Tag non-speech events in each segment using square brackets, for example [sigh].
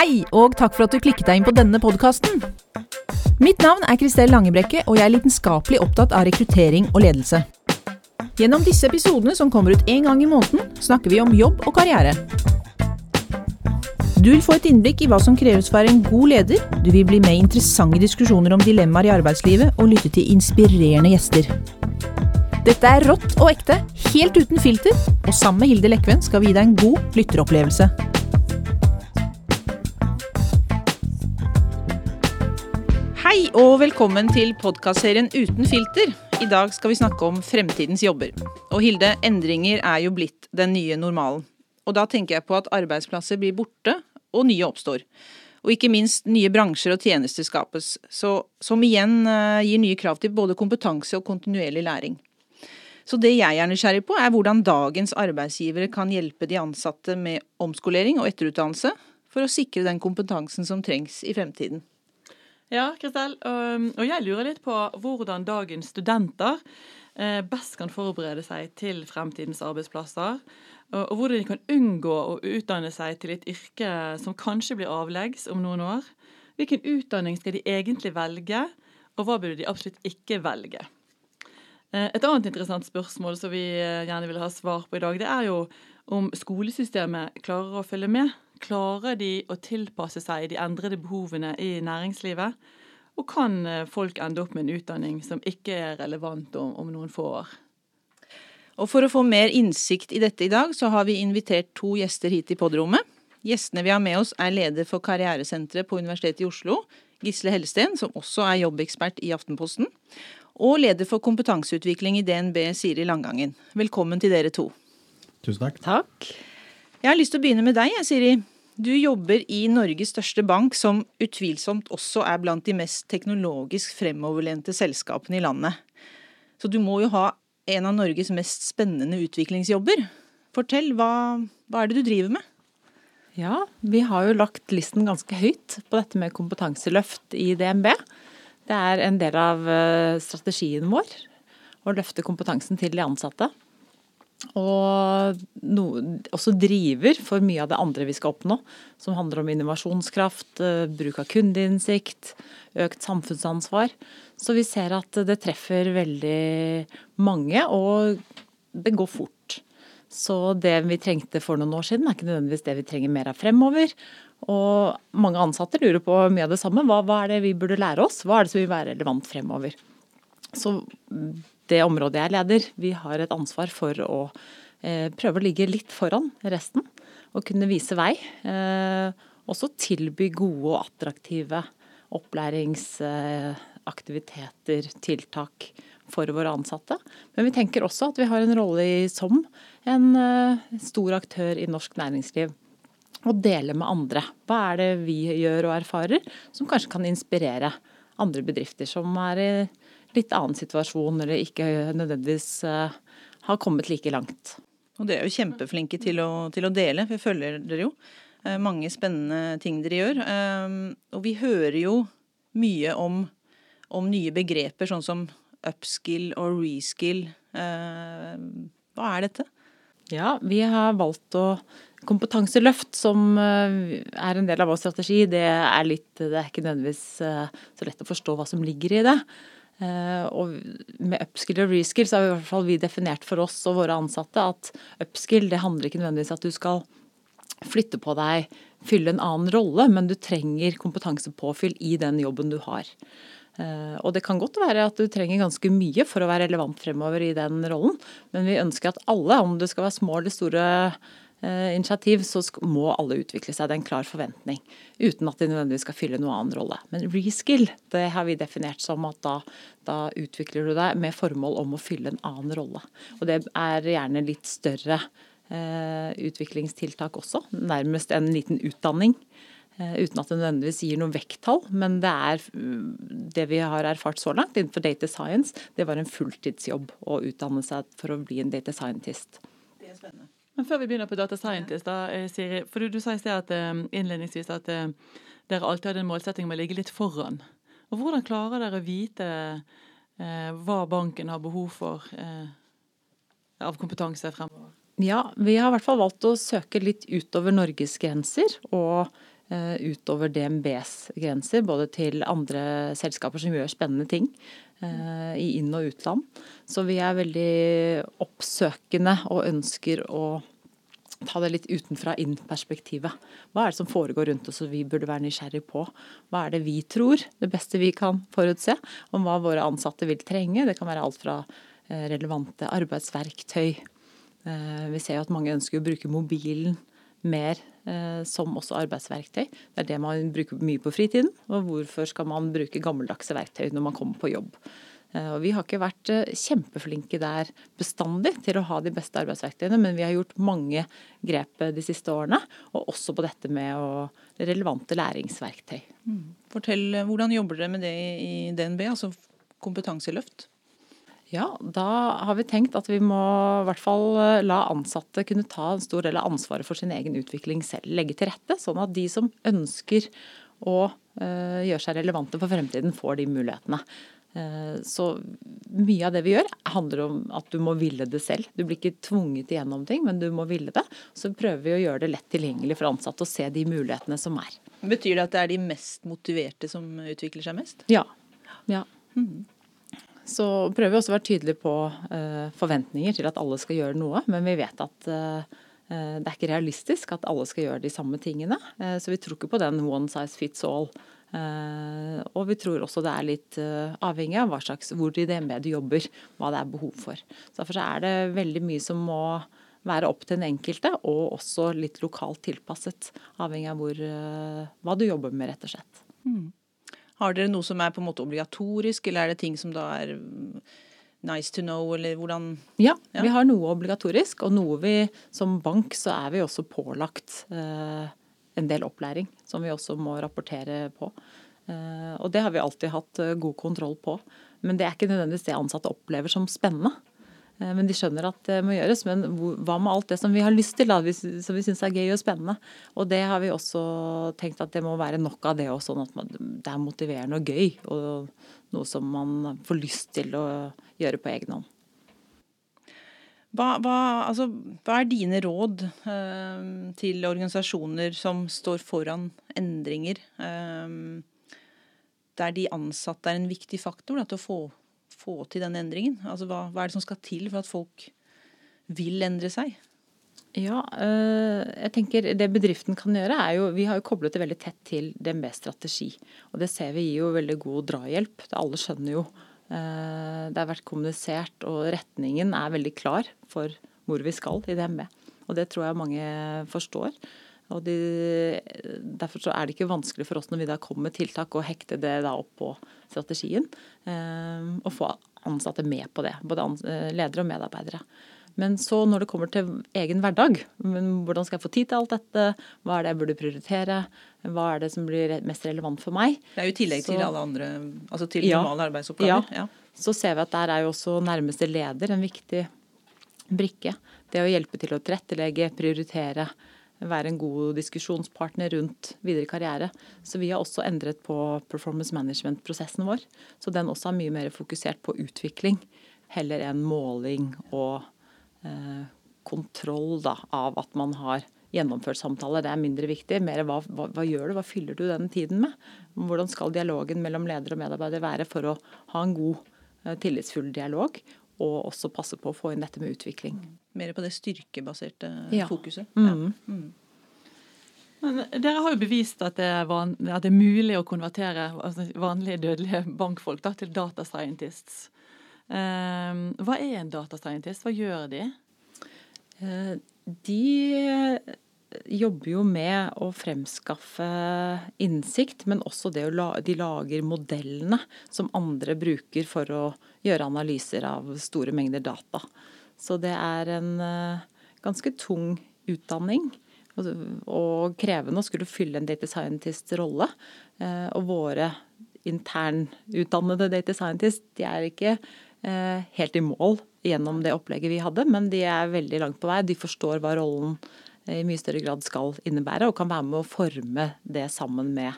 Hei, og takk for at du klikket deg inn på denne podkasten. Mitt navn er Kristel Langebrekke, og jeg er lidenskapelig opptatt av rekruttering og ledelse. Gjennom disse episodene, som kommer ut én gang i måneden, snakker vi om jobb og karriere. Du vil få et innblikk i hva som kreves for å være en god leder, du vil bli med i interessante diskusjoner om dilemmaer i arbeidslivet, og lytte til inspirerende gjester. Dette er rått og ekte, helt uten filter, og sammen med Hilde Lekven skal vi gi deg en god lytteropplevelse. Hei og velkommen til podkastserien Uten filter. I dag skal vi snakke om fremtidens jobber. Og Hilde, endringer er jo blitt den nye normalen. Og da tenker jeg på at arbeidsplasser blir borte, og nye oppstår. Og ikke minst nye bransjer og tjenester skapes, så, som igjen uh, gir nye krav til både kompetanse og kontinuerlig læring. Så det jeg er nysgjerrig på, er hvordan dagens arbeidsgivere kan hjelpe de ansatte med omskolering og etterutdannelse, for å sikre den kompetansen som trengs i fremtiden. Ja, Kristel. Og jeg lurer litt på hvordan dagens studenter eh, best kan forberede seg til fremtidens arbeidsplasser. Og hvordan de kan unngå å utdanne seg til et yrke som kanskje blir avleggs om noen år. Hvilken utdanning skal de egentlig velge, og hva burde de absolutt ikke velge? Eh, et annet interessant spørsmål som vi eh, gjerne vil ha svar på i dag, det er jo om skolesystemet klarer å følge med Klarer de å tilpasse seg de endrede behovene i næringslivet? Og kan eh, folk ende opp med en utdanning som ikke er relevant om, om noen få år? Og For å få mer innsikt i dette i dag, så har vi invitert to gjester hit i podrommet. Gjestene vi har med oss er leder for Karrieresenteret på Universitetet i Oslo, Gisle Hellesten, som også er jobbekspert i Aftenposten. Og leder for kompetanseutvikling i DNB, Siri Langangen. Velkommen til dere to. Tusen takk. Takk. Jeg har lyst til å begynne med deg, Siri. Du jobber i Norges største bank, som utvilsomt også er blant de mest teknologisk fremoverlente selskapene i landet. Så du må jo ha en av Norges mest spennende utviklingsjobber. Fortell, hva, hva er det du driver med? Ja, vi har jo lagt listen ganske høyt på dette med kompetanseløft i DNB. Det er en del av eh, strategien vår å løfte kompetansen til de ansatte. Og no, også driver for mye av det andre vi skal oppnå, som handler om innovasjonskraft, eh, bruk av kundeinnsikt, økt samfunnsansvar. Så vi ser at det treffer veldig mange, og det går fort. Så det vi trengte for noen år siden, er ikke nødvendigvis det vi trenger mer av fremover. Og mange ansatte lurer på mye av det samme. Hva, hva er det vi burde lære oss? Hva er det som vil være relevant fremover? Så det området jeg leder, vi har et ansvar for å eh, prøve å ligge litt foran resten. Og kunne vise vei. Eh, også tilby gode og attraktive opplæringsaktiviteter, tiltak for våre ansatte. Men vi tenker også at vi har en rolle som en eh, stor aktør i norsk næringsliv. Og dele med andre. Hva er det vi gjør og erfarer som kanskje kan inspirere andre bedrifter som er i litt annen situasjon, eller ikke nødvendigvis uh, har kommet like langt. Og dere er jo kjempeflinke til å, til å dele, vi følger dere jo. Uh, mange spennende ting dere gjør. Uh, og vi hører jo mye om, om, nye begreper, sånn som upskill og reskill. hva er dette? Ja, vi har valgt å Kompetanseløft, som er en del av vår strategi, det er, litt, det er ikke nødvendigvis så lett å forstå hva som ligger i det. Uh, og med upskill og reskill så har vi i hvert fall vi definert for oss og våre ansatte at upskill det handler ikke nødvendigvis at du skal flytte på deg, fylle en annen rolle, men du trenger kompetansepåfyll i den jobben du har. Uh, og det kan godt være at du trenger ganske mye for å være relevant fremover i den rollen, men vi ønsker at alle, om det skal være små eller store Eh, initiativ, så må alle utvikle seg. Det er en klar forventning. Uten at de nødvendigvis skal fylle noen annen rolle. Men reskill det har vi definert som at da, da, utvikler du deg med formål om å fylle en annen rolle. Og det er gjerne litt større eh, utviklingstiltak også. Nærmest en liten utdanning. Eh, uten at det nødvendigvis gir noe vekttall. Men det er det vi har erfart så langt innenfor data science, det var en fulltidsjobb å utdanne seg for å bli en data scientist. Det er spennende. Men før vi begynner på Data Scientist, da, eh, Siri. For du, du sa i sted at, eh, innledningsvis at eh, dere alltid hadde en målsetting om å ligge litt foran. Og Hvordan klarer dere å vite eh, hva banken har behov for eh, av kompetanse fremover? Ja, vi har i hvert fall valgt å søke litt utover Norges grenser. Og utover DNBs grenser, både til andre selskaper som gjør spennende ting i inn- og utland. Så vi er veldig oppsøkende og ønsker å ta det litt utenfra inn-perspektivet. Hva er det som foregår rundt oss og vi burde være nysgjerrig på? Hva er det vi tror, det beste vi kan forutse, om hva våre ansatte vil trenge? Det kan være alt fra eh, relevante arbeidsverktøy. Eh, vi ser jo at mange ønsker å bruke mobilen mer eh, som også arbeidsverktøy. Det er det man bruker mye på fritiden. Og hvorfor skal man bruke gammeldagse verktøy når man kommer på jobb? Eh, og vi har ikke vært eh, kjempeflinke der bestandig til å ha de beste arbeidsverktøyene, men vi har gjort mange grep eh, de siste årene, og også på dette med å, relevante læringsverktøy. Mm. Fortell, Hvordan jobber dere med det i DNB, altså kompetanseløft? Ja, da har vi tenkt at vi må i hvert fall la ansatte kunne ta en stor del av ansvaret for sin egen utvikling selv. Legge til rette, sånn at de som ønsker å gjøre seg relevante for fremtiden, får de mulighetene. Eh, så mye av det vi gjør, handler om at du må ville det selv. Du blir ikke tvunget igjennom ting, men du må ville det. Så prøver vi å gjøre det lett tilgjengelig for ansatte og se de mulighetene som er. Betyr det at det er de mest motiverte som utvikler seg mest? Ja. ja. Mm. Så prøver vi også å være tydelige på uh, forventninger til at alle skal gjøre noe, men vi vet at uh, det er ikke realistisk at alle skal gjøre de samme tingene. Så vi tror ikke på den one size fits all og vi tror også det er litt uh, avhengig av hva slags, hvor i DNB du jobber, hva det er behov for. Så Derfor så er det veldig mye som må være opp til den enkelte, og også litt lokalt tilpasset. Avhengig av hvor, uh, hva du jobber med, rett og slett. Mm. Har dere noe som er på en måte obligatorisk, eller er det ting som da er nice to know, eller hvordan Ja, ja. vi har noe obligatorisk, og noe vi som bank så er vi også pålagt. Uh, en del opplæring som vi også må rapportere på. Eh, og det har vi alltid hatt eh, god kontroll på. Men det er ikke nødvendigvis det ansatte opplever som spennende. Eh, men de skjønner at det må gjøres. Men hva med alt det som vi har lyst til, da, som vi syns er gøy og spennende? Og det har vi også tenkt at det må være nok av det òg, sånn at det er motiverende og gøy. Og noe som man får lyst til å gjøre på egen hånd. Hva, hva, altså, hva er dine råd eh, til organisasjoner som står foran endringer, eh, der de ansatte er en viktig faktor da, til å få, få, til den endringen? Altså, hva, hva, er det som skal til for at folk vil endre seg? Ja, eh, jeg tenker Det bedriften kan gjøre, er jo Vi har jo koblet det veldig tett til DNB-strategi. Og det ser vi gir jo veldig god drahjelp. Alle skjønner jo det har vært kommunisert, og retningen er veldig klar for hvor vi skal i DNB. Og det tror jeg mange forstår. Og de, derfor er det ikke vanskelig for oss når vi da kommer med tiltak, å hekte det da opp på strategien. Eh, og få ansatte med på det. Både eh, ledere og medarbeidere. Men så når det kommer til egen hverdag, hvordan skal jeg få tid til alt dette, hva er det jeg burde prioritere, hva er det som blir mest relevant for meg. Det er jo i tillegg så, til alle andre, altså til ja, normale arbeidsoppgaver. Ja, ja. Så ser vi at der er jo også nærmeste leder en viktig brikke. Det å hjelpe til å tilrettelegge, prioritere, være en god diskusjonspartner rundt videre karriere. Så vi har også endret på performance management-prosessen vår. Så den også er mye mer fokusert på utvikling heller enn måling og kontroll da, av at man har gjennomført samtaler. Det er mindre viktig. Mer hva, hva, hva, gjør du, hva fyller du den tiden med? Hvordan skal dialogen mellom leder og medarbeider være for å ha en god, eh, tillitsfull dialog? Og også passe på å få inn dette med utvikling. Mer på det styrkebaserte ja. fokuset. Mm. Ja. Mm. Men dere har jo bevist at det er, van, at det er mulig å konvertere altså vanlige dødelige bankfolk da, til data scientists. Uh, hva er en datascientist? Hva gjør de? Uh, de jobber jo med å fremskaffe innsikt, men også det å la, de lager modellene som andre bruker for å gjøre analyser av store mengder data. Så det er en uh, ganske tung utdanning og, krevende å skulle fylle en data scientist rolle. Og våre internutdannede data scientists de er ikke helt i mål gjennom det opplegget vi hadde, men de er veldig langt på vei. De forstår hva rollen eh, i mye større grad skal innebære, og kan være med å forme det sammen med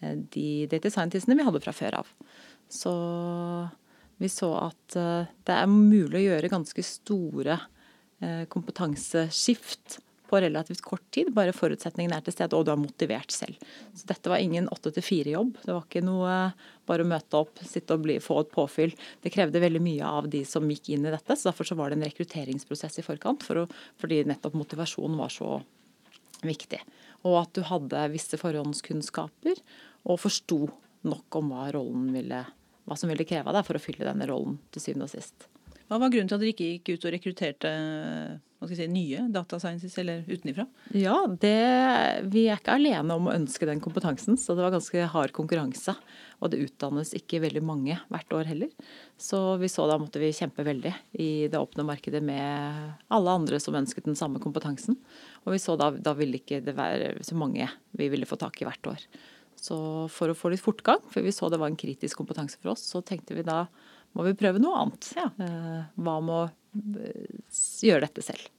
eh, de data scientistene vi hadde fra før av. Så vi så at eh, det er mulig å gjøre ganske store kompetanseskift relativt kort tid, bare forutsetningene er til stede og du er motivert selv. Så dette var ingen åtte til fire-jobb. Det var ikke noe bare å møte opp, sitte og bli, få et påfyll. Det krevde veldig mye av de som gikk inn i dette, så derfor så var det en rekrutteringsprosess i forkant, for å, fordi nettopp motivasjonen var så viktig. Og at du hadde visse forhåndskunnskaper og forsto nok om hva ville, hva som ville kreve deg for å fylle denne rollen til syvende og sist. Hva var grunnen til at dere ikke gikk ut og rekrutterte si, nye data sciences, eller utenifra? Ja, det, Vi er ikke alene om å ønske den kompetansen, så det var ganske hard konkurranse. Og det utdannes ikke veldig mange hvert år heller. Så vi så da måtte vi kjempe veldig i det åpne markedet med alle andre som ønsket den samme kompetansen. Og vi så da, da ville ikke det være så mange vi ville få tak i hvert år. Så for å få litt fortgang, for vi så det var en kritisk kompetanse for oss, så tenkte vi da må vi prøve noe annet. Ja. Eh, hva med å eh, gjøre dette selv?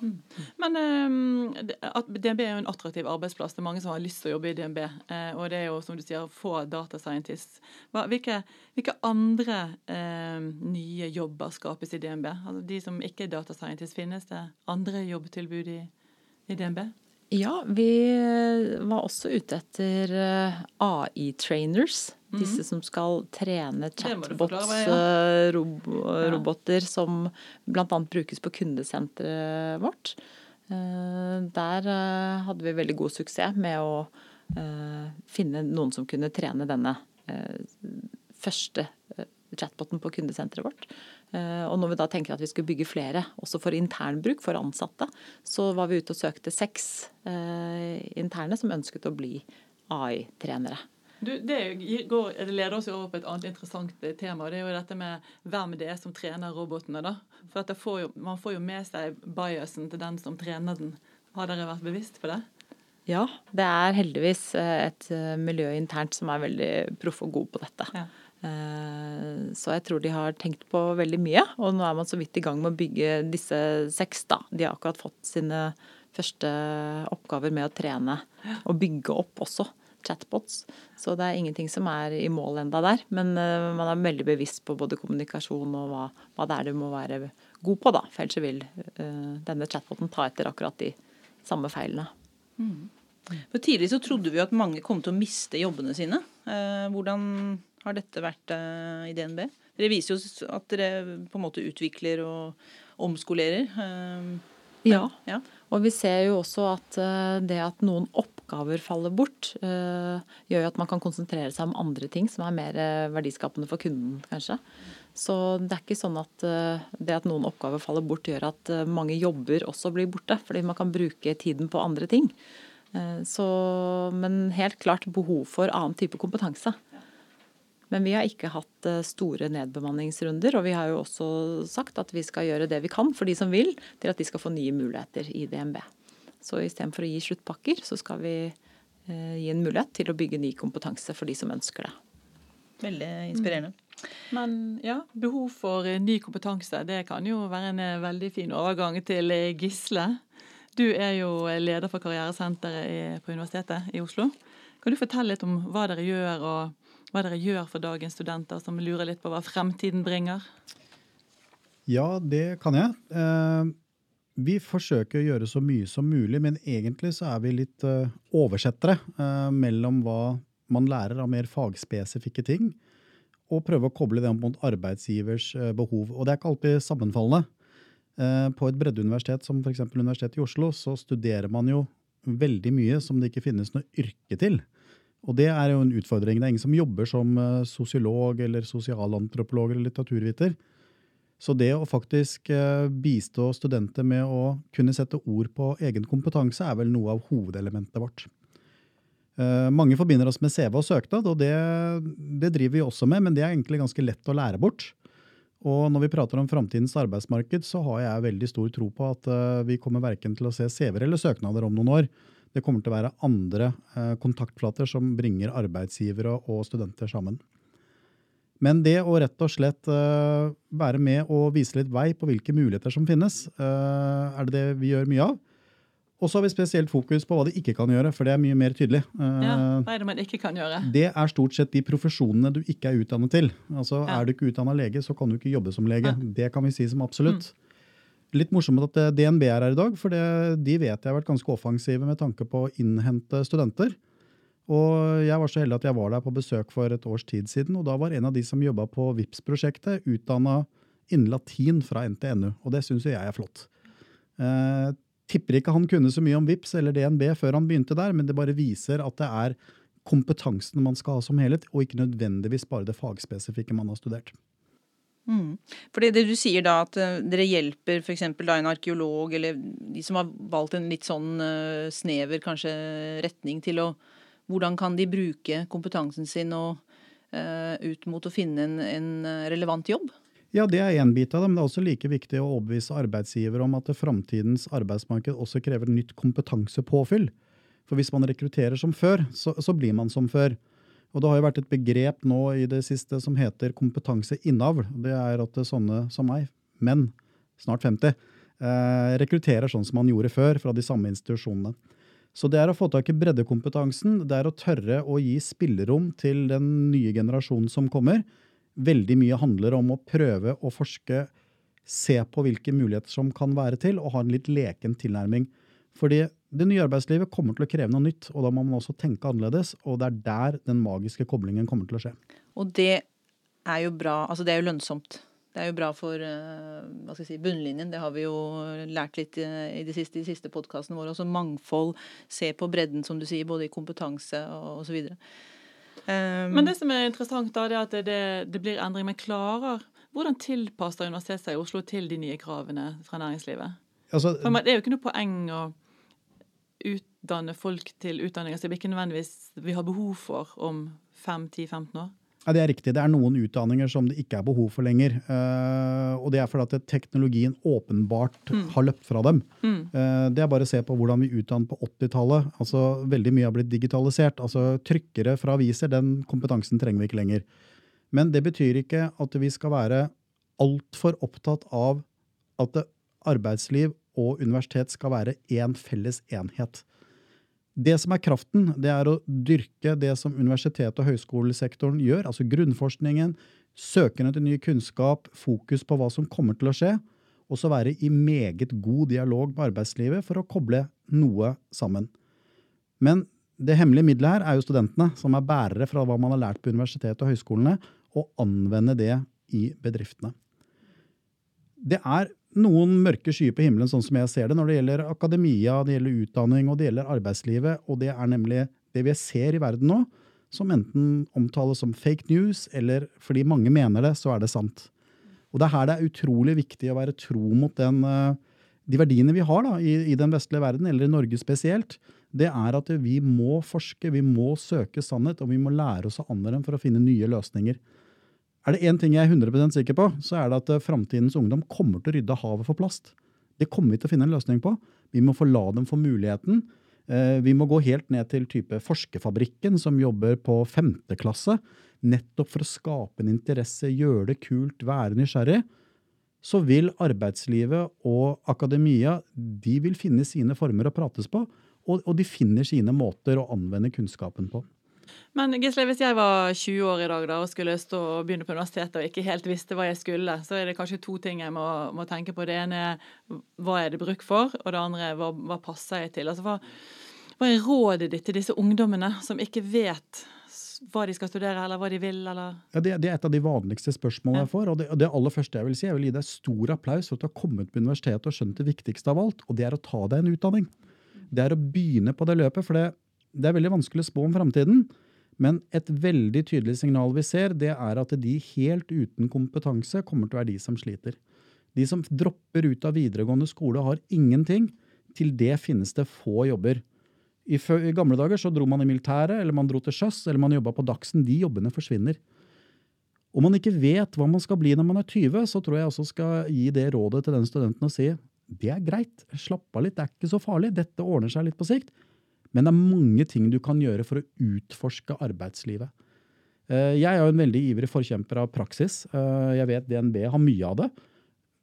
Mm. Men eh, DNB er jo en attraktiv arbeidsplass. Det er mange som har lyst til å jobbe i DNB. Eh, og det er jo som du sier, få data scientists. Hva, hvilke, hvilke, andre eh, nye jobber skapes i DNB? Altså, de som ikke er data scientists, finnes det andre jobbtilbud i, i DNB? Ja, vi var også ute etter eh, AI-trainers. Mm. Disse som skal trene chatbots-roboter ja. som bl.a. brukes på kundesenteret vårt. Eh, der eh, hadde vi veldig god suksess med å finne noen som kunne trene denne første chatboten på kundesenteret vårt. Eh, og når vi da tenker at vi skulle bygge flere, også for internbruk for ansatte, så var vi ute og søkte seks eh, interne som ønsket å bli AI-trenere. Du, det, går, det, leder oss jo over på et annet interessant tema. og Det er jo dette med hvem det er som trener robotene. da. For får jo, Man får jo med seg biasen til den som trener den. Har dere vært bevisst på det? Ja, det er heldigvis eh, et miljø internt som er veldig proff og god på dette. Ja. Eh, så jeg tror de har tenkt på veldig mye. Og nå er man så vidt i gang med å bygge disse seks, da. De har akkurat fått sine første oppgaver med å trene og bygge opp også chatbots. Så det er ingenting som er i mål enda der. Men eh, man er veldig bevisst på både kommunikasjon og hva, hva det er du må være god på, da. For ellers vil uh, denne chatboten ta etter akkurat de samme feilene. Mm. For Tidlig så trodde vi at mange kom til å miste jobbene sine. Hvordan har dette vært uh, i DNB? Dere viser jo at dere på en måte utvikler og omskolerer. Uh, ja. ja. Og vi ser jo også at uh, det at noen oppgaver faller bort, gjør jo at man kan konsentrere seg om andre ting som er mer verdiskapende for kunden, kanskje. Så det er ikke sånn at det at noen oppgaver faller bort, gjør at mange jobber også blir borte. Fordi man kan bruke tiden på andre ting. Så, men helt klart behov for annen type kompetanse. Men vi har ikke hatt eh, store nedbemanningsrunder. Og vi har jo også sagt at vi skal gjøre det vi kan for de som vil, til at de skal få nye muligheter i DNB. Så istedenfor å gi sluttpakker, så skal vi eh, gi en mulighet til å bygge ny kompetanse for de som ønsker det. Veldig inspirerende. Mm. Men ja, behov for eh, ny kompetanse, det kan jo være en veldig fin overgang til Gisle. Du er jo leder for Karrieresenteret på Universitetet i Oslo. Kan du fortelle litt om hva dere gjør, og hva dere gjør for dagens studenter som lurer litt på hva fremtiden bringer? Ja, det kan jeg. Eh, vi forsøker å gjøre så mye som mulig, men egentlig så er vi litt eh, oversettere eh, mellom hva man lærer av mer fagspesifikke ting, og prøve å koble det mot arbeidsgivers behov. Og det er ikke alltid sammenfallende. På et breddeuniversitet som f.eks. Universitetet i Oslo, så studerer man jo veldig mye som det ikke finnes noe yrke til. Og det er jo en utfordring. Det er ingen som jobber som eh, sosiolog eller sosialantropolog eller litteraturviter. Så det å faktisk eh, bistå studenter med å kunne sette ord på egen kompetanse, er vel noe av hovedelementet vårt. Eh, mange forbinder oss med CV og søknad, og det, det driver vi også med, men det er egentlig ganske lett å lære bort. Og når vi prater om framtidens arbeidsmarked, så har jeg veldig stor tro på at vi kommer verken til å se CV-er eller søknader om noen år. Det kommer til å være andre eh, kontaktflater som bringer arbeidsgivere og studenter sammen. Men det å rett og slett uh, være med og vise litt vei på hvilke muligheter som finnes, uh, er det det vi gjør mye av. Og så har vi spesielt fokus på hva de ikke kan gjøre, for det er mye mer tydelig. Ja, Hva er det man ikke kan gjøre? Det er stort sett de profesjonene du ikke er utdannet til. Altså, ja. Er du ikke utdanna lege, så kan du ikke jobbe som lege. Ja. Det kan vi si som absolutt. Mm. Litt morsomt at eh, DNB er her i dag, for det, de vet jeg har vært ganske offensive med tanke på å innhente studenter. Og jeg var så heldig at jeg var der på besøk for et års tid siden, og da var en av de som jobba på vips prosjektet utdanna innen latin fra NTNU, og det syns jo jeg er flott. Eh, tipper ikke han kunne så mye om VIPS eller DNB før han begynte der, men det bare viser at det er kompetansen man skal ha som helhet, og ikke nødvendigvis bare det fagspesifikke man har studert. Mm. Fordi det du sier da, at uh, dere hjelper f.eks. en arkeolog, eller de som har valgt en litt sånn uh, snever kanskje retning til å Hvordan kan de bruke kompetansen sin og, uh, ut mot å finne en, en relevant jobb? Ja, det er én bit av det, men det er også like viktig å overbevise arbeidsgiver om at framtidens arbeidsmarked også krever nytt kompetansepåfyll. For hvis man rekrutterer som før, så, så blir man som før. Og det har jo vært et begrep nå i det siste som heter kompetanseinnavl. Det er at sånne som meg, menn, snart 50, eh, rekrutterer sånn som man gjorde før fra de samme institusjonene. Så det er å få tak i breddekompetansen, det er å tørre å gi spillerom til den nye generasjonen som kommer. Veldig mye handler om å prøve å forske, se på hvilke muligheter som kan være til, og ha en litt leken tilnærming. Fordi det nye arbeidslivet kommer til å kreve noe nytt, og da må man også tenke annerledes. Og det er der den magiske koblingen kommer til å skje. Og det er jo bra, altså det er jo lønnsomt. Det er jo bra for uh, hva skal jeg si, bunnlinjen. Det har vi jo lært litt uh, i de siste, de siste podkastene våre. Også mangfold. Se på bredden, som du sier, både i kompetanse og osv. Um, Men det som er interessant, da, det er at det, det blir endring. Men klarer Hvordan tilpasser Universitetet seg i Oslo til de nye kravene fra næringslivet? Altså, for det er jo ikke noe poeng å utdanne folk til utdanninger som ikke nødvendigvis vi har behov for om 5-10-15 år? Ja, Det er riktig. Det er noen utdanninger som det ikke er behov for lenger. Uh, og det er fordi at teknologien åpenbart mm. har løpt fra dem. Mm. Uh, det er bare å se på hvordan vi utdannet på 80-tallet. Altså, veldig mye har blitt digitalisert. Altså, Trykkere fra aviser, den kompetansen trenger vi ikke lenger. Men det betyr ikke at vi skal være altfor opptatt av at arbeidsliv og universitet skal være én felles enhet. Det som er kraften, det er å dyrke det som universitet- og høyskolesektoren gjør, altså grunnforskningen, søkende til ny kunnskap, fokus på hva som kommer til å skje, og så være i meget god dialog med arbeidslivet for å koble noe sammen. Men det hemmelige middelet her er jo studentene, som er bærere fra hva man har lært på universitetet og høyskolene, og anvende det i bedriftene. Det er noen mørke skyer på himmelen, sånn som jeg ser det, når det gjelder akademia, det gjelder utdanning og det gjelder arbeidslivet. Og det er nemlig det vi ser i verden nå, som enten omtales som fake news, eller fordi mange mener det, så er det sant. Og det er her det er utrolig viktig å være tro mot den, eh, de verdiene vi har da, i, i den vestlige verden, eller i Norge spesielt. Det er at vi må forske, vi må søke sannhet, og vi må lære oss av andre for å finne nye løsninger. Er det én ting jeg er 100% sikker på, så er det at eh, framtidens ungdom kommer til å rydde havet for plast. Det kommer vi til å finne en løsning på. Vi må få la dem få muligheten. Eh, vi må gå helt ned til type Forskerfabrikken, som jobber på femte klasse. Nettopp for å skape en interesse, gjøre det kult, være nysgjerrig. Så vil arbeidslivet og akademia de vil finne sine former å prates på. Og de finner sine måter å anvende kunnskapen på. Men Gisle, hvis jeg var 20 år i dag da, og skulle stå og begynne på universitetet og ikke helt visste hva jeg skulle, så er det kanskje to ting jeg må, må tenke på. Det ene er hva er det bruk for, og det andre er hva, hva passer jeg til. Altså, hva, hva er rådet ditt til disse ungdommene som ikke vet hva de skal studere, eller hva de vil? Eller? Ja, det, det, er et av de vanligste spørsmålene jeg får. og det, det, aller første Jeg vil si, jeg vil gi deg stor applaus for at du har kommet på universitetet og skjønt det viktigste av alt, og det er å ta deg en utdanning. Det er å begynne på det løpet, for det, det er veldig vanskelig å spå om framtiden. Men et veldig tydelig signal vi ser, det er at de helt uten kompetanse kommer til å være de som sliter. De som dropper ut av videregående skole har ingenting, til det finnes det få jobber. I, gamle dager så dro man i militæret, eller man dro til sjøs, eller man jobba på Dagsen. De jobbene forsvinner. Om man ikke vet hva man skal bli når man er 20, så tror jeg også skal gi det rådet til den studenten og si det er greit, slapp av litt, det er ikke så farlig, dette ordner seg litt på sikt. Men det er mange ting du kan gjøre for å utforske arbeidslivet. Eh, jeg er jo en veldig ivrig forkjemper av praksis. Eh, jeg vet DNB har mye av det.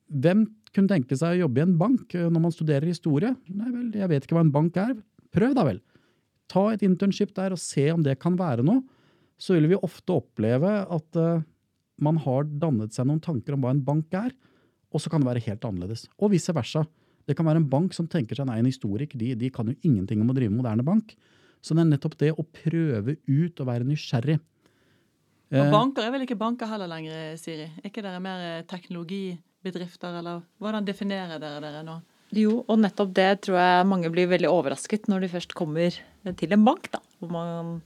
Hvem kunne tenke seg å jobbe i en bank eh, når man studerer historie? Nei vel, jeg vet ikke hva en bank er. Prøv da vel. Ta et internship der og se om det kan være noe. Så vil vi ofte oppleve at man har dannet seg noen tanker om hva en bank er. og så kan det være helt annerledes. Og vice versa. Det kan være en bank som tenker seg nei, en historiker de, de kan jo ingenting om å drive moderne bank. Så det er nettopp det å prøve ut og være nysgjerrig. Og Eh, banker er vel ikke banker heller lenger, Siri? Er ikke dere mer eh, teknologibedrifter, eller hvordan definerer dere dere nå? Jo, og nettopp det tror jeg mange blir veldig overrasket når de først kommer til en bank, da. Hvor man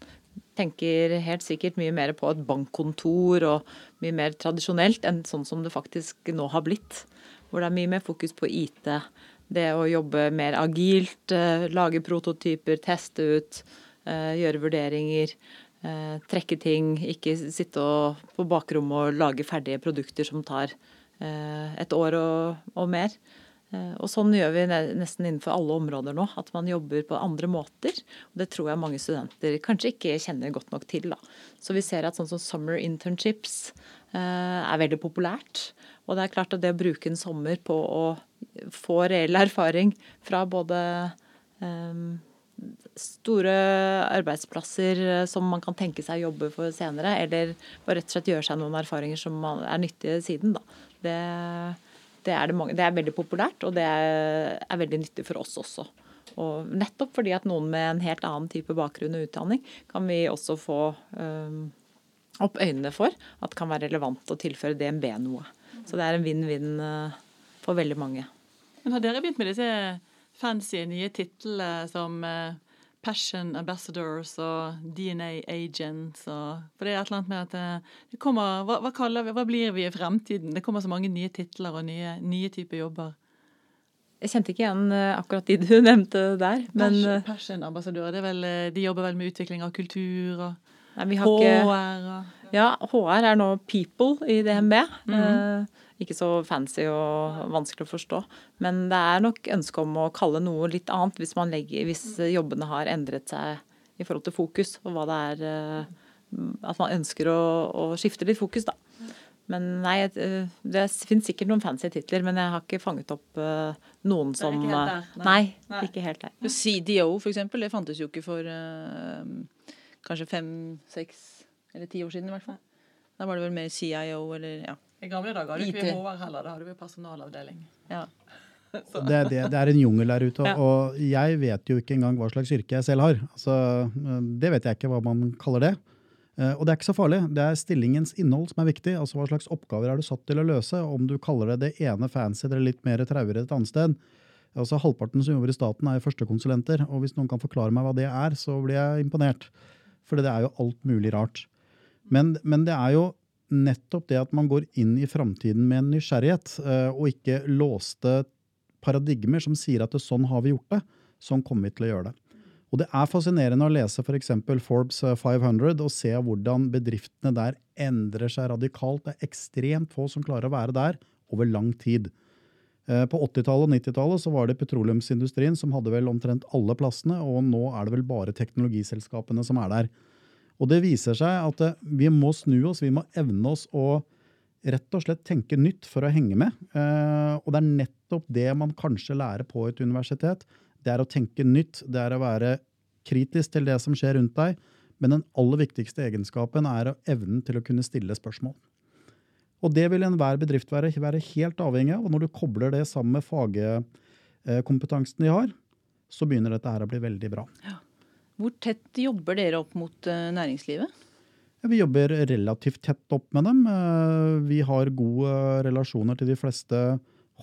tenker helt sikkert mye mer på et bankkontor og mye mer tradisjonelt enn sånn som det faktisk nå har blitt. Hvor det er mye mer fokus på IT. Det å jobbe mer agilt, eh, lage prototyper, teste ut, eh, gjøre vurderinger. eh, Trekke ting, ikke sitte på bakrommet og lage ferdige produkter som tar et år og, og mer. Og sånn gjør vi nesten innenfor alle områder nå. At man jobber på andre måter. Og det tror jeg mange studenter kanskje ikke kjenner godt nok til. Da. Så vi ser at sånn som summer internships er veldig populært. Og det er klart at det å bruke en sommer på å få reell erfaring fra både eh, store arbeidsplasser eh, som man kan tenke seg å jobbe for senere, eller bare rett og slett gjøre seg noen erfaringer som er nyttige siden, da. Det, det, er det, mange, det er veldig populært, og det er, er veldig nyttig for oss også. Og nettopp fordi at noen med en helt annen type bakgrunn og utdanning kan vi også få øhm, opp øynene for at det kan være relevant å tilføre DNB noe. Så det er en vinn-vinn øh, for veldig mange. Men har dere begynt med disse fancy nye titlene som eh, Passion Ambassadors og DNA Agents og For det er et eller annet med at eh, det kommer hva, hva vi Hva blir vi i fremtiden? Det kommer så mange nye titler og nye, nye typer jobber. Jeg kjente ikke igjen akkurat de du [laughs] nevnte der, men Passion, øh, passion det er vel, eh, de jobber vel med utvikling av kultur og nei, vi har HR og Ja, HR er nå people i DNB. Eh, ikke så fancy og vanskelig å forstå. Men det er nok ønske om å kalle noe litt annet hvis, man legger, hvis jobbene har endret seg i forhold til fokus, og hva det er eh, At man ønsker å, å skifte litt fokus, da. Men nei, eh, det finnes sikkert noen fancy titler, men jeg har ikke fanget opp noen som Det er ikke helt der, nei. Nei, Nei. ikke helt der. CDO, for eksempel, det fantes jo ikke for kanskje fem, seks eller ti år siden i hvert fall. Da var det vel mer CIO eller ja. I gamle dager hadde vi ikke HR heller, da hadde vi personalavdeling. ja. [laughs] Det, det, det er en jungel der ute, Ja. og jeg vet jo ikke engang hva slags yrke jeg selv har. Altså, det vet jeg ikke hva man kaller det. Eh, Og det er ikke så farlig. Det er stillingens innhold som er viktig. Altså Hva slags oppgaver er du satt til å løse? Om du kaller det det ene fancy eller litt mer traurig et annet sted. Altså Halvparten som jobber i staten, er førstekonsulenter. Og hvis noen kan forklare meg hva det er, så blir jeg imponert. For det er jo alt mulig rart. Men, men det er jo nettopp det at man går inn i framtiden med en nysgjerrighet, eh, og ikke låste paradigmer som sier at det, sånn har vi gjort det, sånn kommer vi til å gjøre det. Og det er fascinerende å lese f.eks. Forbes eh, 500 og se hvordan bedriftene der endrer seg radikalt. Det er ekstremt få som klarer å være der over lang tid. Eh, På 80-tallet og 90-tallet så var det petroleumsindustrien som hadde vel omtrent alle plassene, og nå er det vel bare teknologiselskapene som er der. Og det viser seg at eh, vi må snu oss, vi må evne oss å rett og slett tenke nytt for å henge med. Eh, Og det er nettopp det man kanskje lærer på et universitet. Det er å tenke nytt, det er å være kritisk til det som skjer rundt deg. Men den aller viktigste egenskapen er evnen til å kunne stille spørsmål. Og det vil enhver bedrift være, være helt avhengig av. Og når du kobler det sammen med fagkompetansen de har, så begynner dette her å bli veldig bra. Hvor tett jobber dere opp mot eh, næringslivet? Ja, Vi jobber relativt tett opp med dem. Eh, Vi har gode relasjoner til de fleste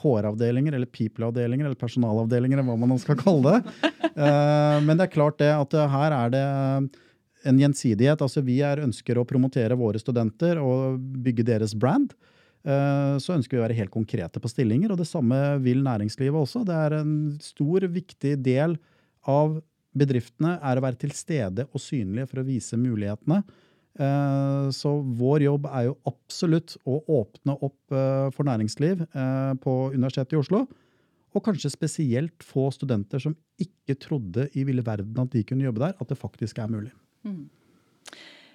HR-avdelinger, eller people-avdelinger, eller personalavdelinger, eller hva man skal kalle det. [laughs] Eh, Men det er klart det at eh, her er det en gjensidighet. Altså Vi er, ønsker å promotere våre studenter og bygge deres brand. Eh, Så ønsker vi å være helt konkrete på stillinger, og det samme vil næringslivet også. Det er en stor, viktig del av bedriftene er å være til stede og synlige for å vise mulighetene. Eh, Så vår jobb er jo absolutt å åpne opp eh, for næringsliv på Universitetet i Oslo. Og kanskje spesielt få studenter som ikke trodde i ville verden at de kunne jobbe der, at det faktisk er mulig.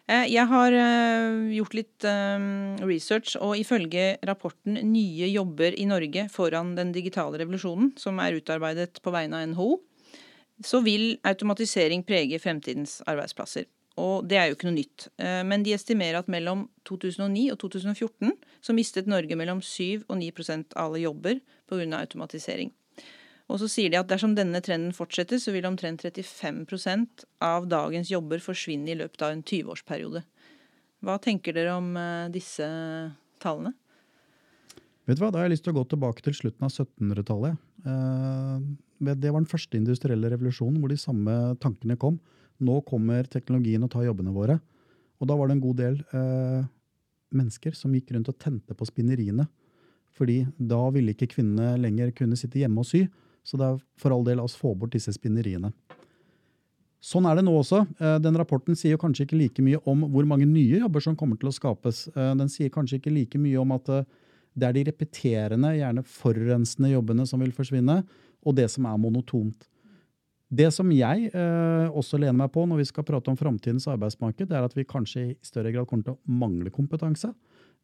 Eh, Jeg har eh, gjort litt eh, research, og ifølge rapporten 'Nye jobber i Norge foran den digitale revolusjonen', som er utarbeidet på vegne av NHO, så vil automatisering prege fremtidens arbeidsplasser. Og det er jo ikke noe nytt. Men de estimerer at mellom 2009 og 2014 så mistet Norge mellom 7 og 9 av alle jobber pga. automatisering. Og så sier de at dersom denne trenden fortsetter, så vil omtrent 35% av dagens jobber forsvinne i løpet av en 20-årsperiode. Hva tenker dere om eh, disse tallene? Vet du hva, Da har jeg lyst til å gå tilbake til slutten av 1700-tallet. Det var den første industrielle revolusjonen hvor de samme tankene kom. Nå kommer teknologien og tar jobbene våre. Og da var det en god del eh, mennesker som gikk rundt og tente på spinneriene. Fordi da ville ikke kvinnene lenger kunne sitte hjemme og sy. Så det er for all del la oss få bort disse spinneriene. Sånn er det nå også. Eh, den rapporten sier kanskje ikke like mye om hvor mange nye jobber som kommer til å skapes. Eh, den sier kanskje ikke like mye om at eh, det er de repeterende, gjerne forurensende jobbene som vil forsvinne, og det som er monotont. Det som jeg eh, også lener meg på når vi skal prate om framtidens arbeidsmarked, det er at vi kanskje i større grad kommer til å mangle kompetanse.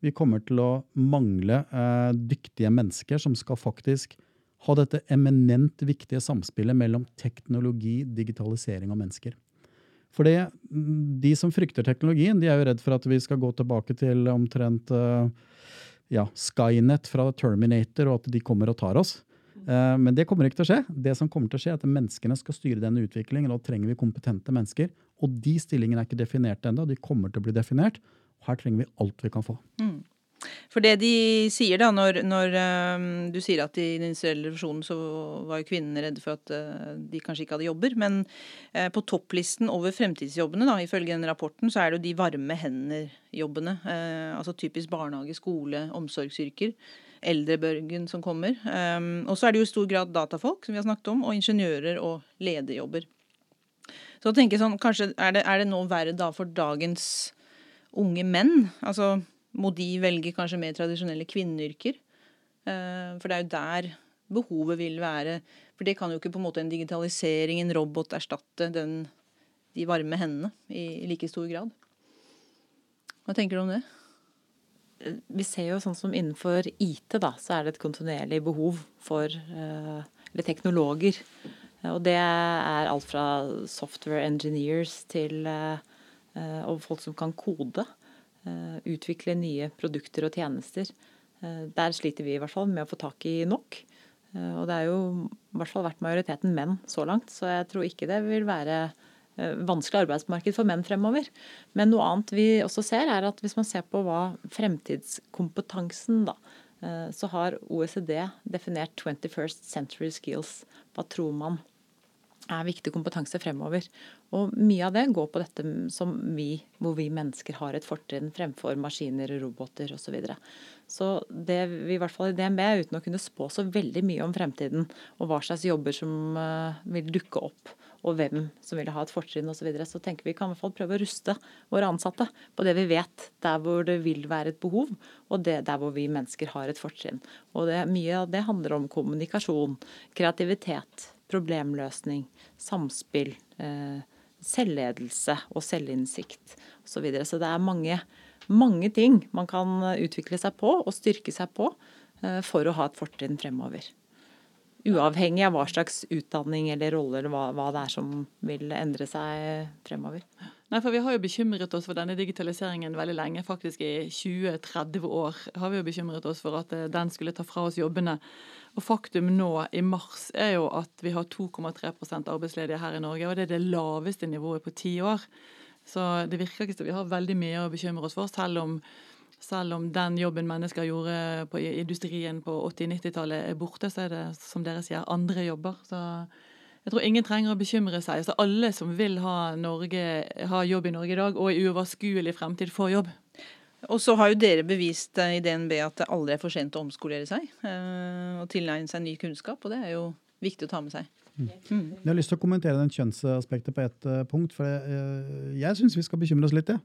Vi kommer til å mangle eh, dyktige mennesker som skal faktisk ha dette eminent viktige samspillet mellom teknologi, digitalisering og mennesker. For de som frykter teknologien, de er jo redd for at vi skal gå tilbake til omtrent uh, ja, Skynet fra Terminator, og at de kommer og tar oss. Uh, men det kommer ikke til å skje. Det som kommer til å skje, er at menneskene skal styre denne utviklingen. og Da trenger vi kompetente mennesker. Og de stillingene er ikke definert ennå. De kommer til å bli definert. Her trenger vi alt vi kan få. Mm. For det de sier da, når, når um, du sier at i den industrielle revolusjonen så var jo kvinnene redde for at uh, de kanskje ikke hadde jobber, men uh, på topplisten over fremtidsjobbene, da, ifølge den rapporten, så er det jo de varme hender-jobbene. Uh, altså typisk barnehage, skole, omsorgsyrker. Eldrebørgen som kommer. Um, og så er det jo i stor grad datafolk, som vi har snakket om, og ingeniører og lederjobber. Så jeg tenker sånn, kanskje er det, er det nå verre da for dagens unge menn? Altså må de velge kanskje mer tradisjonelle kvinneyrker. Eh, for det er jo der behovet vil være. For det kan jo ikke på en måte en digitalisering, en robot, erstatte den, de varme hendene i like stor grad. Hva tenker du om det? Vi ser jo sånn som innenfor IT, da, så er det et kontinuerlig behov for eh, eller teknologer. Og det er alt fra software engineers til eh, og folk som kan kode. Eh, utvikle nye produkter og tjenester. Eh, der sliter vi i hvert fall med å få tak i nok. Eh, og det er jo i hvert fall vært majoriteten menn så langt, så jeg tror ikke det vil være vanskelig arbeidsmarked for menn fremover. Men noe annet vi også ser, er at hvis man ser på hva fremtidskompetansen, da, så har OECD definert 21st century skills. Hva tror man er viktig kompetanse fremover. Og mye av det går på dette som vi, hvor vi mennesker har et fortrinn fremfor maskiner, roboter osv. Så, videre. så det vi i hvert fall i DNB, uten å kunne spå så veldig mye om fremtiden, og hva slags jobber som uh, vil dukke opp, og hvem som vil ha et fortrinn osv., så, videre, så tenker vi kan i hvert fall prøve å ruste våre ansatte på det vi vet, der hvor det vil være et behov, og det, der hvor vi mennesker har et fortrinn. Og det, mye av det handler om kommunikasjon, kreativitet, problemløsning, samspill, eh, selvledelse og selvinnsikt osv. Så, videre. så det er mange, mange ting man kan utvikle seg på og styrke seg på eh, for å ha et fortrinn fremover. Uavhengig av hva slags utdanning eller rolle eller hva, hva det er som vil endre seg fremover. Nei, for Vi har jo bekymret oss for denne digitaliseringen veldig lenge. Faktisk i 20-30 år har vi jo bekymret oss for at eh, den skulle ta fra oss jobbene. Og Faktum nå i mars er jo at vi har 2,3% arbeidsledige her i Norge. og Det er det laveste nivået på ti år. Så det virker ikke som vi har veldig mye å bekymre oss for, selv om, selv om den jobben mennesker gjorde på industrien på 80-90-tallet er borte, så er det som dere sier, andre jobber. Så jeg tror ingen trenger å bekymre seg. Så alle som vil ha, Norge, ha jobb i Norge i dag, og i uoverskuelig fremtid, får jobb. Og så har jo dere bevist eh, i DNB at det aldri er for sent å omskolere seg eh, og tilegne seg ny kunnskap, og det er jo viktig å ta med seg. Mm. mm. Jeg har lyst til å kommentere den kjønnsaspektet på ett uh, punkt. For jeg, jeg syns vi skal bekymre oss litt. Ja.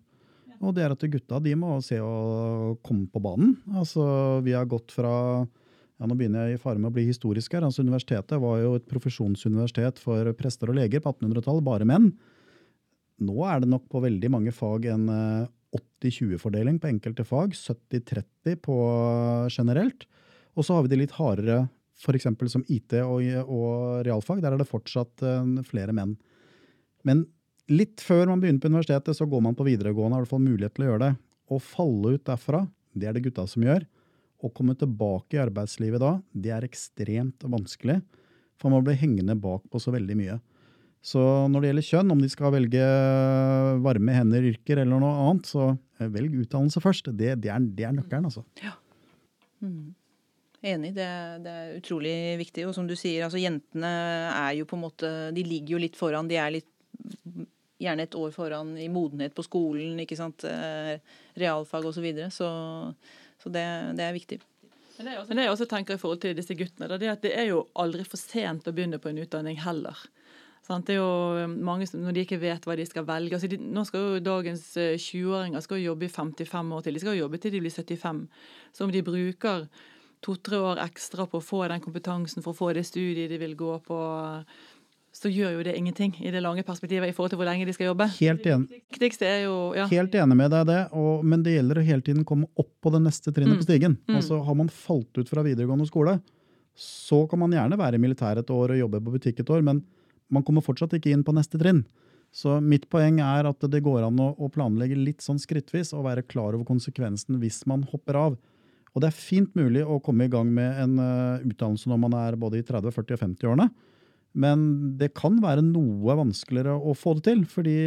Og det er at gutta de må se å komme på banen. Altså, Vi har gått fra ja, Nå begynner jeg i fare med å bli historisk her. altså Universitetet var jo et profesjonsuniversitet for prester og leger på 1800-tallet, bare menn. Nå er det nok på veldig mange fag en 80-20-fordeling på enkelte fag, 70-30 på generelt. Og så har vi de litt hardere f.eks. som IT og, og, realfag. Der er det fortsatt uh, flere menn. Men litt før man begynner på universitetet, så går man på videregående, har hvert fall mulighet til å gjøre det. Å falle ut derfra, det er det gutta som gjør. Å komme tilbake i arbeidslivet da, det er ekstremt vanskelig. For man blir hengende bak på så veldig mye. Så når det gjelder kjønn, om de skal velge varme hender-yrker eller noe annet, så eh, velg utdannelse først. Det, det, er, det er, nøkkelen, altså. Ja. Mm. Enig, det, det, er utrolig viktig. Og som du sier, altså jentene er jo på en måte De ligger jo litt foran. De er litt gjerne et år foran i modenhet på skolen, ikke sant. Eh, realfag osv. Så, videre. så Så det, det er viktig. Men det, er også, det jeg også tenker i forhold til disse guttene, det er at det er jo aldri for sent å begynne på en utdanning heller. Sant? Det er jo um, mange som, Når de ikke vet hva de skal velge altså de, Nå skal jo dagens 20-åringer uh, skal jobbe i 55 år til. De skal jobbe til de blir 75. Så om de bruker to-tre år ekstra på å få den kompetansen for å få det studiet de vil gå på, så gjør jo det ingenting i det lange perspektivet i forhold til hvor lenge de skal jobbe. Helt enig, jo, ja. Helt enig med deg det, og, men det gjelder å hele tiden komme opp på det neste trinnet mm. på stigen. Mm. Altså Har man falt ut fra videregående skole, så kan man gjerne være i militæret et år og jobbe på butikk et år, men man kommer fortsatt ikke inn på neste trinn. Så mitt poeng er at det går an å, planlegge litt sånn skrittvis og være klar over konsekvensen hvis man hopper av. Og det er fint mulig å komme i gang med en uh, utdannelse når man er både i 30-, 40- og 50-årene. Men det kan være noe vanskeligere å få det til. fordi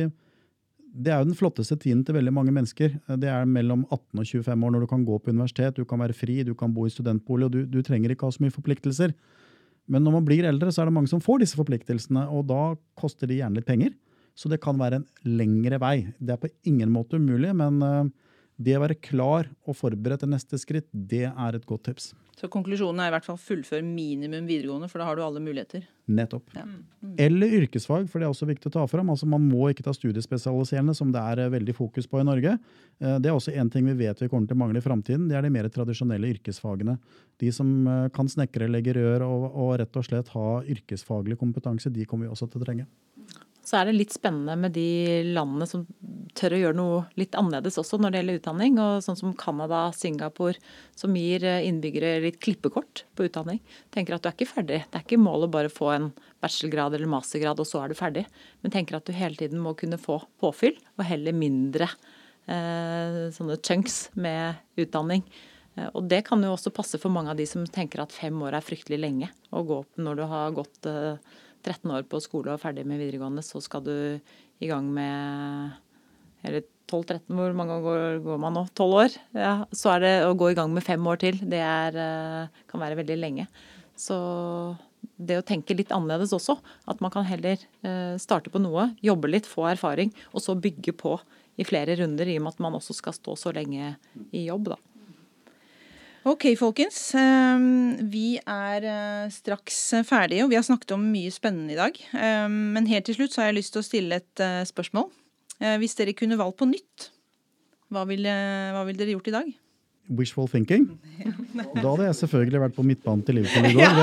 det er jo den flotteste tiden til veldig mange mennesker. Det er mellom 18 og 25 år når du kan gå på universitet, du kan være fri, du kan bo i studentbolig, og du, du trenger ikke ha så mye forpliktelser. Men når man blir eldre, så er det mange som får disse forpliktelsene, og da koster de gjerne litt penger. Så det kan være en lengre vei. Det er på ingen måte umulig, men eh, det å være klar og forberedt til neste skritt, det er et godt tips. Så konklusjonen er i hvert fall fullfør minimum videregående, for da har du alle muligheter. Nettopp. Ja. Mm. Eller yrkesfag, for det er også viktig å ta fram. Altså Man må ikke ta studiespesialiserende, som det er eh, veldig fokus på i Norge. Eh, det er også en ting vi vet vi kommer til å mangle i framtiden. Det er de mer tradisjonelle yrkesfagene. De som eh, kan snekre, legge rør og, og rett og slett ha yrkesfaglig kompetanse, de kommer vi også til å trenge. Så er det litt spennende med de landene som tør å gjøre noe litt annerledes også når det gjelder utdanning. og Sånn som Canada, Singapore, som gir eh, innbyggere litt klippekort på utdanning. Tenker at du er ikke ferdig. Det er ikke målet bare få en bachelorgrad eller mastergrad, og så er du ferdig. Men tenker at du hele tiden må kunne få påfyll, og heller mindre eh, sånne chunks med utdanning. Eh, og det kan jo også passe for mange av de som tenker at fem år er fryktelig lenge å gå opp når du har gått eh, 13 år på skole og ferdig med videregående, så skal du i gang med Eller 12-13, hvor mange år går man nå? 12 år? Ja, så er det å gå i gang med fem år til. Det er, eh, kan være veldig lenge. Så det å tenke litt annerledes også. At man kan heller eh, starte på noe, jobbe litt, få erfaring, og så bygge på i flere runder, i og med at man også skal stå så lenge i jobb. da. Ok, folkens. Ehm, vi er eh, straks ferdige, og vi har snakket om mye spennende i dag. Ehm, men helt til slutt så har jeg lyst til å stille et eh, spørsmål. Eh, hvis dere kunne valgt på nytt, hva ville, hva ville dere gjort i dag? Wishful thinking. [laughs] Da hadde jeg selvfølgelig vært på midtbanen til Liverpool i [laughs] går.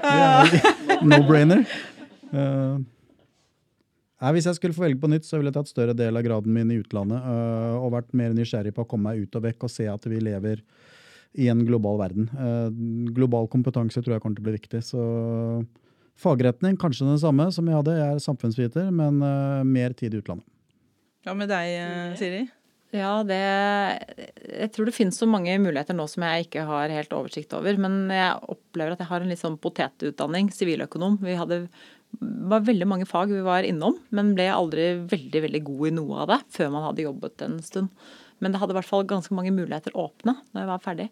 Det er [laughs] no-brainer. Nei, Hvis jeg skulle få velge på nytt, så ville jeg tatt større del av graden min i utlandet øh, og vært mer nysgjerrig på å komme meg ut og vekk og se at vi lever i en global verden. Uh, global kompetanse tror jeg kommer til å bli viktig. Så fagretning kanskje den samme som jeg hadde. Jeg er samfunnsviter, men uh, mer tid i utlandet. Hva med deg, Siri? Ja, det Jeg tror det finnes så mange muligheter nå som jeg ikke har helt oversikt over. Men jeg opplever at jeg har en litt sånn potetutdanning, siviløkonom. Vi hadde var veldig mange fag vi var innom, men ble aldri veldig veldig god i noe av det før man hadde jobbet en stund. Men det hadde i hvert fall ganske mange muligheter åpne når jeg var ferdig.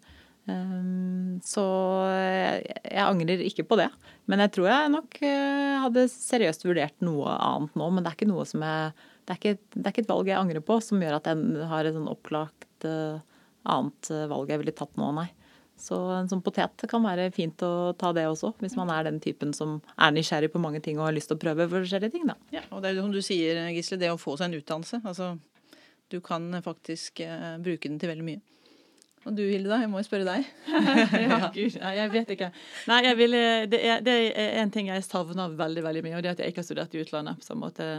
Ehm, så jeg angrer ikke på det. Men jeg tror jeg nok eh, hadde seriøst vurdert noe annet nå. Men det er ikke noe som jeg det er ikke, det er ikke et valg jeg angrer på som gjør at jeg har et sånn opplagt eh, annet eh, valg jeg ville tatt nå, nei. Så en sånn potet kan være fint å ta det også, hvis man er den typen som er nysgjerrig på mange ting og har lyst til å prøve forskjellige ting. Da. Ja, og det er jo som du sier, Gisle, det å få seg en utdannelse. Altså, du kan faktisk uh, bruke den til veldig mye. Og du Hilde, da? Jeg må jo spørre deg. [laughs] ja, Gud, jeg vet ikke. Nei, jeg ville, det, er, det er en ting jeg savner veldig veldig mye, og det er at jeg ikke har studert i utlandet på samme måte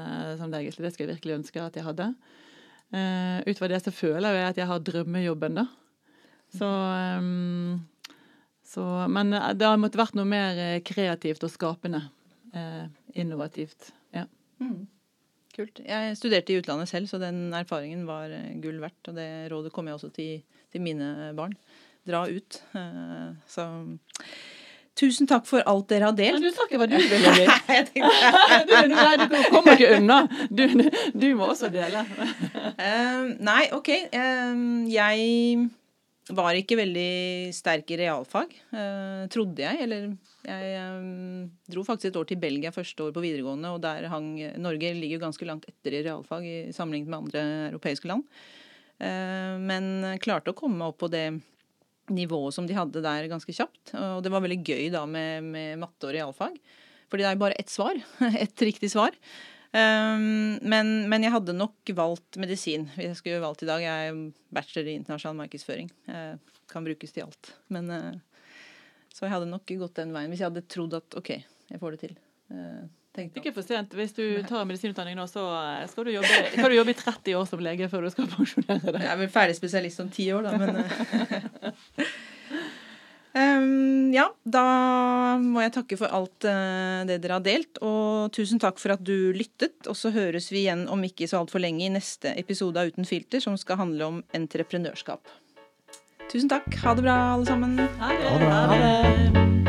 som deg, Gisle. Det skulle jeg virkelig ønske at jeg hadde. Uh, utover det så føler jeg at jeg har drømmejobben, da. Så, um, så, Men det har måttet vært noe mer eh, kreativt og skapende. Eh, innovativt. Ja. Kult. Jeg studerte i utlandet selv, så den erfaringen var eh, gull verdt. Og det rådet kommer jeg også til, til mine barn. Dra ut. Eh, Så tusen takk for alt dere har Men delt. du sa ikke hva du ville, [laughs] Liv. [laughs] Du, nei, du kommer ikke unna. Du, du må også dele. uh, nei, OK. Uh, jeg var ikke veldig sterk i realfag, eh, trodde jeg. Eller jeg eh, dro faktisk et år til Belgia første år på videregående, og der hang Norge ligger ganske langt etter i realfag i sammenlignet med andre europeiske land. Eh, men klarte å komme opp på det nivået som de hadde der ganske kjapt. Og det var veldig gøy da med, med matte og realfag. Fordi det er jo bare ett svar. [laughs] Ett riktig svar. Um, men, men jeg hadde nok valgt medisin hvis jeg skulle valgt i dag. Jeg er bachelor i internasjonal markedsføring. Jeg kan brukes til alt. Men, uh, så jeg hadde nok gått den veien hvis jeg hadde trodd at OK, jeg får det til. Uh, tenkte Ikke for sent. Hvis du tar medisinutdanning nå, så eh, skal du jobbe, kan du jobbe i 30 år som lege før du skal pensjonere deg. Jeg er vel ferdig spesialist om ti år, da, men eh, [laughs] Um, ja, da må jeg takke for alt uh, det dere har delt, og tusen takk for at du lyttet. Og så høres vi igjen om ikke så altfor lenge i neste episode av Uten filter, som skal handle om entreprenørskap. Tusen takk. Ha det bra, alle sammen. Ha det. Ha det bra. Ha det.